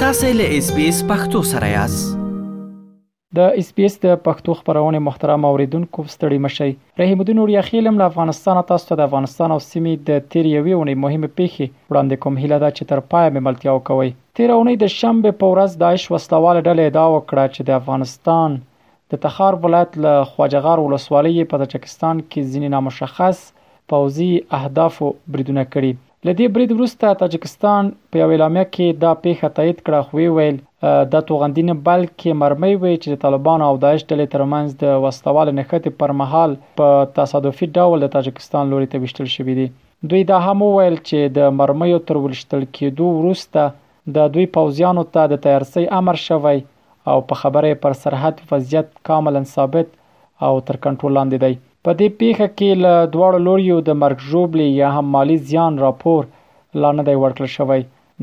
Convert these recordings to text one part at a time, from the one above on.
تاسو له اس بي اس پختو سره یاست د اس بي اس د پښتو خبرونه محترم اوریدونکو ستړي مشي رحیم الدین اوریا خیلم له افغانستان تاسو ته د افغانستان او سیمې د تیر یوې اونۍ مهمه پیښه وړاندې کوم هیله ده چې تر پای مې ملتیا وکوي تیر اونۍ د شنبه په ورځ داعش وسلواله ډله ادعا وکړه چې د افغانستان د تخار ولایت له خواجه غار ولسوالۍ په تاجکستان کې ځینې نامشخص پوځي اهدافو بریدونه کړي له دې برید وروسته تاجکستان په یو اعلامیه کې دا پیښه تایید کړه خو ویل دا توغندي نه بلکې مرمۍ وې چې د طالبانو او داعش ډلې ترمنځ د وسلوال نښتې پر مهال په تصادفي ډول د تاجکستان لوري ته وشتل شوې دي دوی دا هم وویل چې د مرمیو تر ولشتل کېدو وروسته د دوی پوځیانو ته د تیارسۍ امر شوی او په خبره یې پر سرحد وضعیت کاملا ثابت او تر کنټرول لاندې دی په دې پیښه کې له دواړو لوریو د مرګ ژوبلې یا هم مالی زیان راپور لا نه دی ورکړل شوی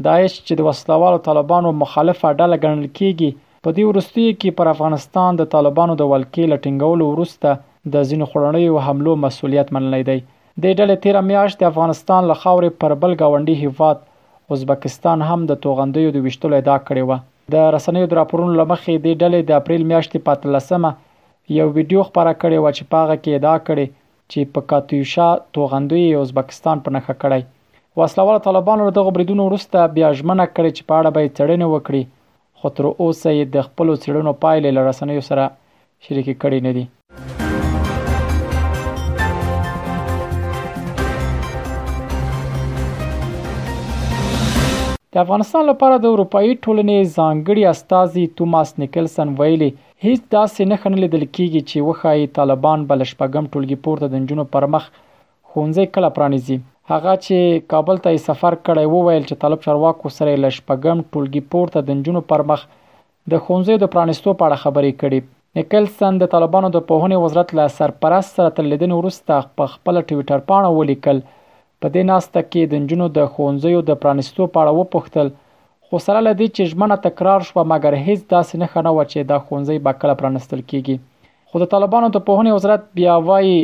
داعش چې د وسلوالو طالبانو مخالفه ډله ګڼل کیږي په دې وروستیو کې پر افغانستان د طالبانو د ولکې له ټینګولو وروسته د ځینو خړنیو حملو مسولیت منلی دی دې ډلې تیره میاشت د افغانستان له خاورې پر بل ګاونډي هیواد ازبکستان هم د توغندیو د ویشتلو ادعا کړې وه د رسنیو د راپورونو له مخې دې ډلې د اپریل میاشتې په اتلسمه یو ویډیو خپره کړې وه چې په هغه کې ادعا کړې چې په کاتیوشا توغندوی یې ازبکستان په نښه کړی. وسله والو طالبانو له دغو بریدونو وروسته بیا ژمنه کړې چې په اړه به یې څېړنې وکړي، خو تر اوسه یې د خپلو څېړنو پایلې له رسنیو سره شریکې کړې نه دي. د افغانستان لپاره د اروپايي ټولنې ځانګړي استازي توماس نیکلسن ویلي، هیڅ داسې نښه نه لیدل کېږي چې وښایي طالبان به له شپږم ټولګي پورته د نجونو پر مخ ښوونځی کله پرانیزي. هغه چې کابل ته یې سفر کړی، وویل چې طالب چارواکو سره یې له شپږم ټولګي پورته د نجونو پر مخ د ښوونځیو د پرانیستو په اړه خبرې کړي. نیکلسن د طالبانو د پوهنې وزرت له سرپرست سره تر لیدنې وروسته په خپله ټویټرپاڼه ولیکل، په دې ناسته کې د نجونو د ښوونځیو د پرانیستو په اړه وپوښتل، خو سره له دې چې ژمنه تکرار شوه مګر هیڅ داسې نښه نه وه چې دا ښوونځی به کله پرانیستل کیږي. خو د طالبانو د پوهنې وزرت بیا وایي،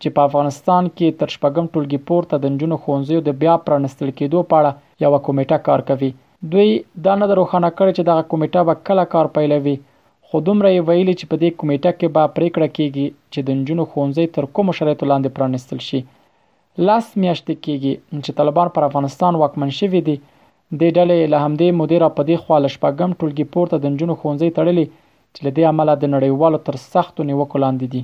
چې په افغانستان کې تر شپږم ټولګي پورته د نجونو ښوونځیو د بیا پرانستل کېدو په اړه یوه کمیټه کار کوي. دوی دا نه ده روښانه کړې چې دغه کمیټه به کله کار پیلوي، خو دومره یې ویلي چې په دې کمیټه کې به پرېکړه کېږي چې د نجونو ښوونځۍ تر کومو شرایطو لاندې پرانستل شي. لس میاشتې کېږي چې طالبان پر افغانستان واکمن شوي دي، دې ډلې له همدې مودې را په دې خوا له شپږم ټولګي پورته د نجونو ښوونځۍ تړلي چې له دې امله د نړیوالو تر سختو نیوکو لاندې دي.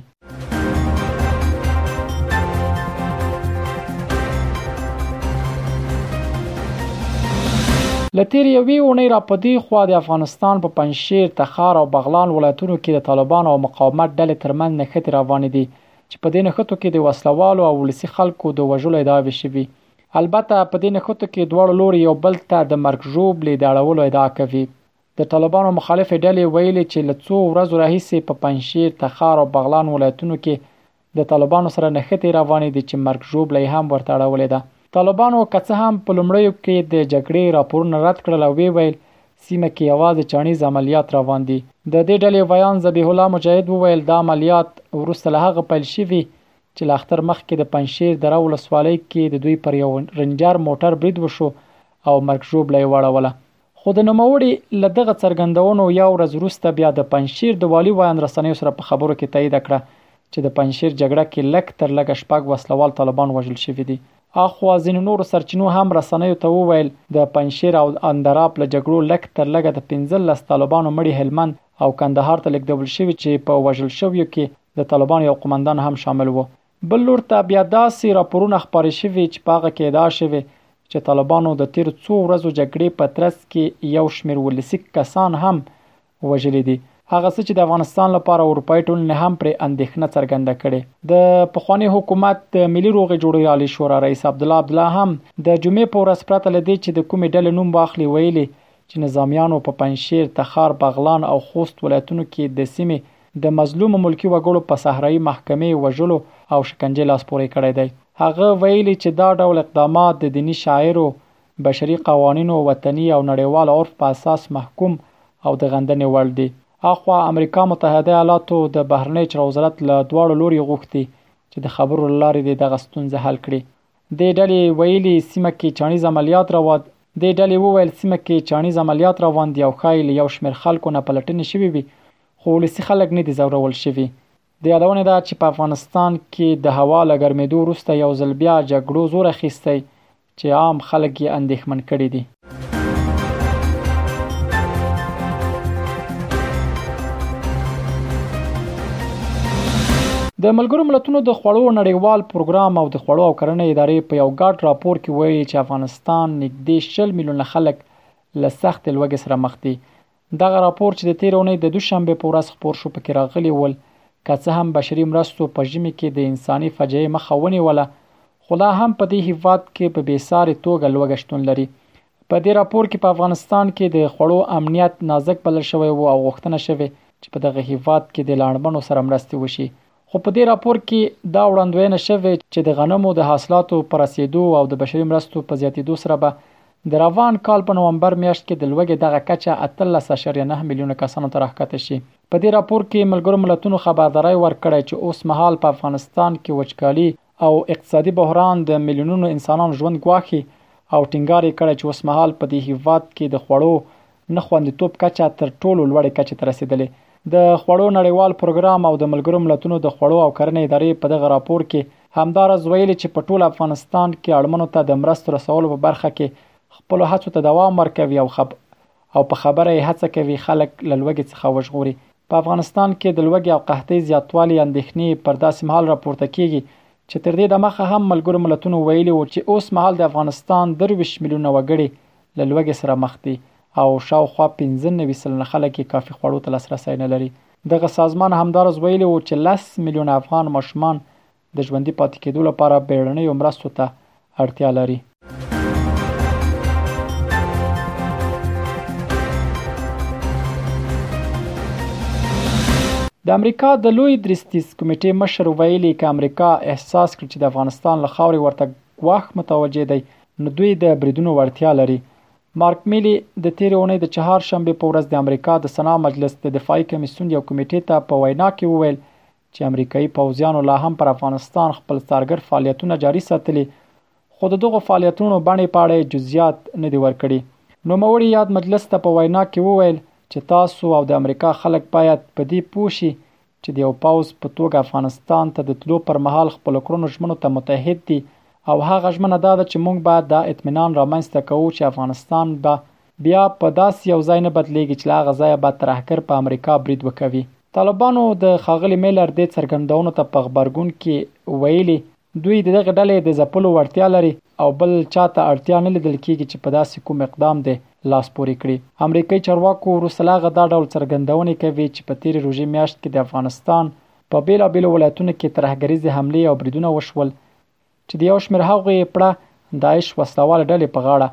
له تېرې یوې اونۍ را په دې خوا د افغانستان په پنجشیر، تخار او بغلان ولایتونو کې د طالبانو او مقاومت ډلې ترمنځ نښتې روانې دي چې په دې نښتو کې د وسلوالو او ولسي خلکو د وژلو ادعاوې شوي. البته په دې نښتو کې دواړو لوري یو بل ته د مرګ ژوبلې د اړولو ادعا کوي. د طالبانو مخالفې ډلې ویلي چې له څو ورځو راهیسې په پنجشیر، تخار او بغلان ولایتونو کې د طالبانو سره نښتې روانې دي چې مرګ ژوبله یې هم ورته اړولې ده. طالبانو که څه هم په لومړیو کې د جګړې راپورونه رد کړل او ویې ویل، سیمه کې یوازې چاڼیز عملیات روان دي. د دې ډلې ویاند ذبیح الله مجاهد وویل، دا عملیات وروسته له هغه پیل شوي چې له اختر مخکې د پنجشیر دره ولسوالۍ کې د دوی پر یو رنجر موټر برید وشو او مرګ ژوبله یې واړوله خو د نوموړي له دغه څرګندونو یوه ورځ وروسته بیا د پنجشیر د والي ویاند رسنیو سره په خبرو کې تاییده کړه چې د پنجشیر جګړه کې لږ تر لږه شپږ وسله وال طالبان وژل شوي دي. اخوا ځینو نورو سرچینو هم رسنیو ته وویل، د پنجشیر او اندراب له جګړو لږ تر لږه د پنځلس طالبانو مړي هلمند او کندهار ته لېږدول شوي چې په وژل شویو کې د طالبانو یو قومندان هم شامل و. بل لور ته بیا داسې راپورونه خپاره شوي چې په هغه کې ادعا شوې چې طالبانو د تیرو څو ورځو جګړې په ترڅ کې یو شمیر ولسی کسان هم وژلي دي هغه څه چې د افغانستان لپاره اروپایي ټولنې هم پرې اندېښنه څرګنده کړې د پخوانی حکومت د ملي روغې جوړې عالی شورا رئیس عبد الله عبد الله هم د جمعې په ورځ پرته لدې چې د کومې ډلې نوم واخلي ویلي چې نظامیانو په پنجشیر، تخار، بغلان او خوست ولایتونو کې د سیمې د مظلومو ملکي وګړو په صحرايي محکمې وژلو او شکنجې لاس پورې کړی دی. هغه ویلي چې دا ډول اقدامات د دیني شعایرو، بشري قوانینو، وطني او نړیوال عرف په اساس محکوم او د غندنې وړ دي. اخوا امریکا متحده ایالاتو د بهرنیو چارو وزارت له دواړو لوریو غوښتي چې د خبرو له لارې دې دغه ستونزه حل کړي. دې ډلې ویلي سیمه کې چاڼیز عملیات روان دې ډلې وویل سیمه کې چاڼیز عملیات روان دي او ښايي له یو شمېر خلکو نه پلټنې شوې وي خو ولسي خلک نه دي ځورول شوي. د یادونې ده چې په افغانستان کې د هوا له ګرمېدو وروسته یو ځل بیا جګړو زور اخیستی چې عام خلک یې اندېښمن کړي دي. د ملګرو ملتونو د خوړو نړیوال پروګرام او د خوړو او کرنې ادارې په یو ګډ راپور کې ویلي چې افغانستان نږدې شل میلیونه خلک له سختې لوږې سره مخ دي. دغه راپور چې د تېرې اونۍ د دوشنبې په ورځ خپور شو پکې راغلي ول که څه هم بشري مرستو په ژمي کې د انساني فجعې مخه ونیوله خو لا هم په دې هیواد کې په بېسارې توګه لوږه شتون لري په دې راپور کې په افغانستان کې د خوړو امنیت نازک بلل شوی و او غوښتنه شوې چې په دغه هیواد کې د لاړمنو سره مرستې وشي خو په دې راپور کې دا وړاندوینه شوې چې د غنمو د حاصلاتو پر رسیدو او د بشري مرستو په زیاتیدو سره به د روان کال په نومبر میاشت کې د لوږې دغه کچه 18.9 میلیونه کسانو ته راښکته شي. په دې راپور کې ملګرو ملتونو خبرداری ورکړی چې اوسمهال په افغانستان کې وچکالي او اقتصادي بحران د میلیونونو انسانانو ژوند ګواښي او ټینګار یې کړی چې اوسمهال په دې هیواد کې د خوړو نه خوندیتوب کچه تر ټولو لوړې کچې ته رسیدلې. د خوړو نړیوال پروګرام او د ملګرو ملتونو د خوړو او کرنې ادارې په دغه راپور کې همداراز ویلي چې په ټول افغانستان کې اړمنو ته د مرستو رسولو په برخه کې خپلو هڅو ته دوام ورکوي او په خبره یې هڅه کوي خلک له لوږې څخه وژغوري. په افغانستان کې د لوږې او قحطۍ زیاتوالي اندېښنې پر داسې مهال راپورته کیږي چې تر دې دمخه هم ملګرو ملتونو ویلي و چې اوس مهال د افغانستان 23 میلیونه وګړي له لوږې سره مخ دي او شاوخوا 15 نوي سلنه خلک یې کافي خوړو ته لاسرسی نه لري. دغه سازمان همداراز ویلي و چې لس میلیونه افغان ماشومان د ژوندي پاتې کېدو لپاره بیړنیو مرستو ته اړتیا لري. د امریکا د لوی درستیز کمیټې مشر ویلي که امریکا احساس کړي چې د افغانستان له خاورې ورته ګواښ متوجه دی نو دوی د بریدونو وړتیا لري مارک میلی د تیرې اونۍ د چهار شنبې په ورځ د امریکا د سنا مجلس د دفاعي کمیسیون یو کمیټې ته په وینا کې وویل چې امریکایي پوځیانو لا هم پر افغانستان خپل څارګر فعالیتونه جاري ساتلي خو د دغو فعالیتونو بڼې په اړه جزئیات نه دي ورکړي نوموړي یاد مجلس ته په وینا کې وویل چې تاسو او د امریکا خلک باید په دې پوه شي چې د یو پوځ په توګه افغانستان ته د تلو پر مهال خپلو کړنو ژمنو ته متحد دي او هغه ژمنه دا ده چې موږ به دا اطمینان رامنځته کوو چې افغانستان به بیا په داسې یو ځای نه بدلیږي چې له هغه ځایه به ترهګر په امریکا برید وکوي. طالبانو د ښاغلي میلر دې څرګندونو ته په غبرګون کې ویلي، دوی د دغې ډلې د ځپلو وړتیا لري او بل چا ته اړتیا نه لیدل کېږي چې په داسې کوم اقدام دې لاس پورې کړي. امریکايي چارواکو وروسته له هغه دا ډول څرګندونې کوي چې په تېرې روژې میاشت کې د افغانستان په بېلابېلو ولایتونو کې ترهګریزې حملې او بریدونه وشول چې د یو شمېر هغوی یې پړه داعش وسلهوالې ډلې په غاړه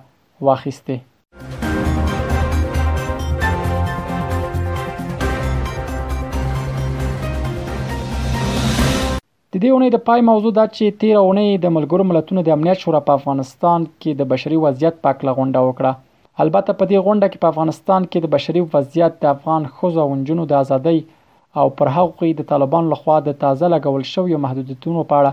واخیستې. د دې اونۍ د پای موضوع دا چې تیر اونۍ د ملګرو ملتونو د امنیت شورا په افغانستان کې د بشري وضعیت په اړه غونډه وکړه البته په دې غونډه کې په افغانستان کې د بشري وضعیت د افغان ښځو او نجونو د ازادۍ او پر هغوی د طالبانو لخوا د تازه لګول شویو محدودیتونو په اړه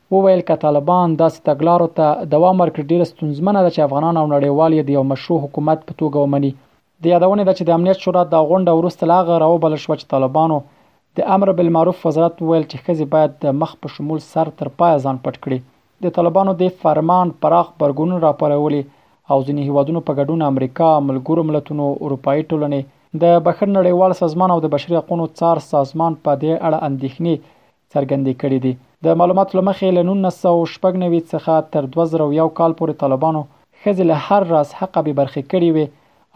وویل که طالبان داسې تګلارو ته دوام ورکړي ډیره ستونزمنه ده چې افغانان او نړیوال یې د یو مشروع حکومت په توګه ومني. د یادونې ده چې د امنیت شورا دا غونډه وروسته له هغه راوبلل شوه چې طالبانو د امر بالمعروف وزارت وویل چې ښځې باید د مخ په شمول سر تر پایه ځان پټ کړي. د طالبانو دې فرمان پراخ غبرګونونه راپارولي او ځینې هیوادونو په ګډون امریکا، ملګرو ملتونو، اروپایي ټولنې، د بښنې نړیوال سازمان او د بشري حقونو څار سازمان په دې اړه اندیښنې څرګندې کړې دي. د معلوماتو له مخې له نولس سوه او شپږ نوي څخه تر دوه زره او یو کال پورې طالبانو ښځې له هر راز حقه بې برخې کړې وې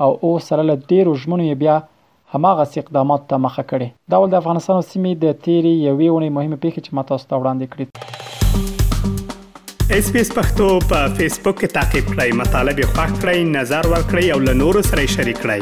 او اوس سره له ډېرو ژمنو یې بیا هماغسې اقداماتو ته مخه کړې. دا ول د افغانستان او سیمې د تېرې یوې اوونۍ مهمې پېښې چې ما تاسو ته وړاندې کړې. ایس پی ایس پښتو په فیسبوک کې تا قیب کړئ، مطالب یې خوښ کړئ، نظر ورکړئ او له نورو سره یې شریک کړئ.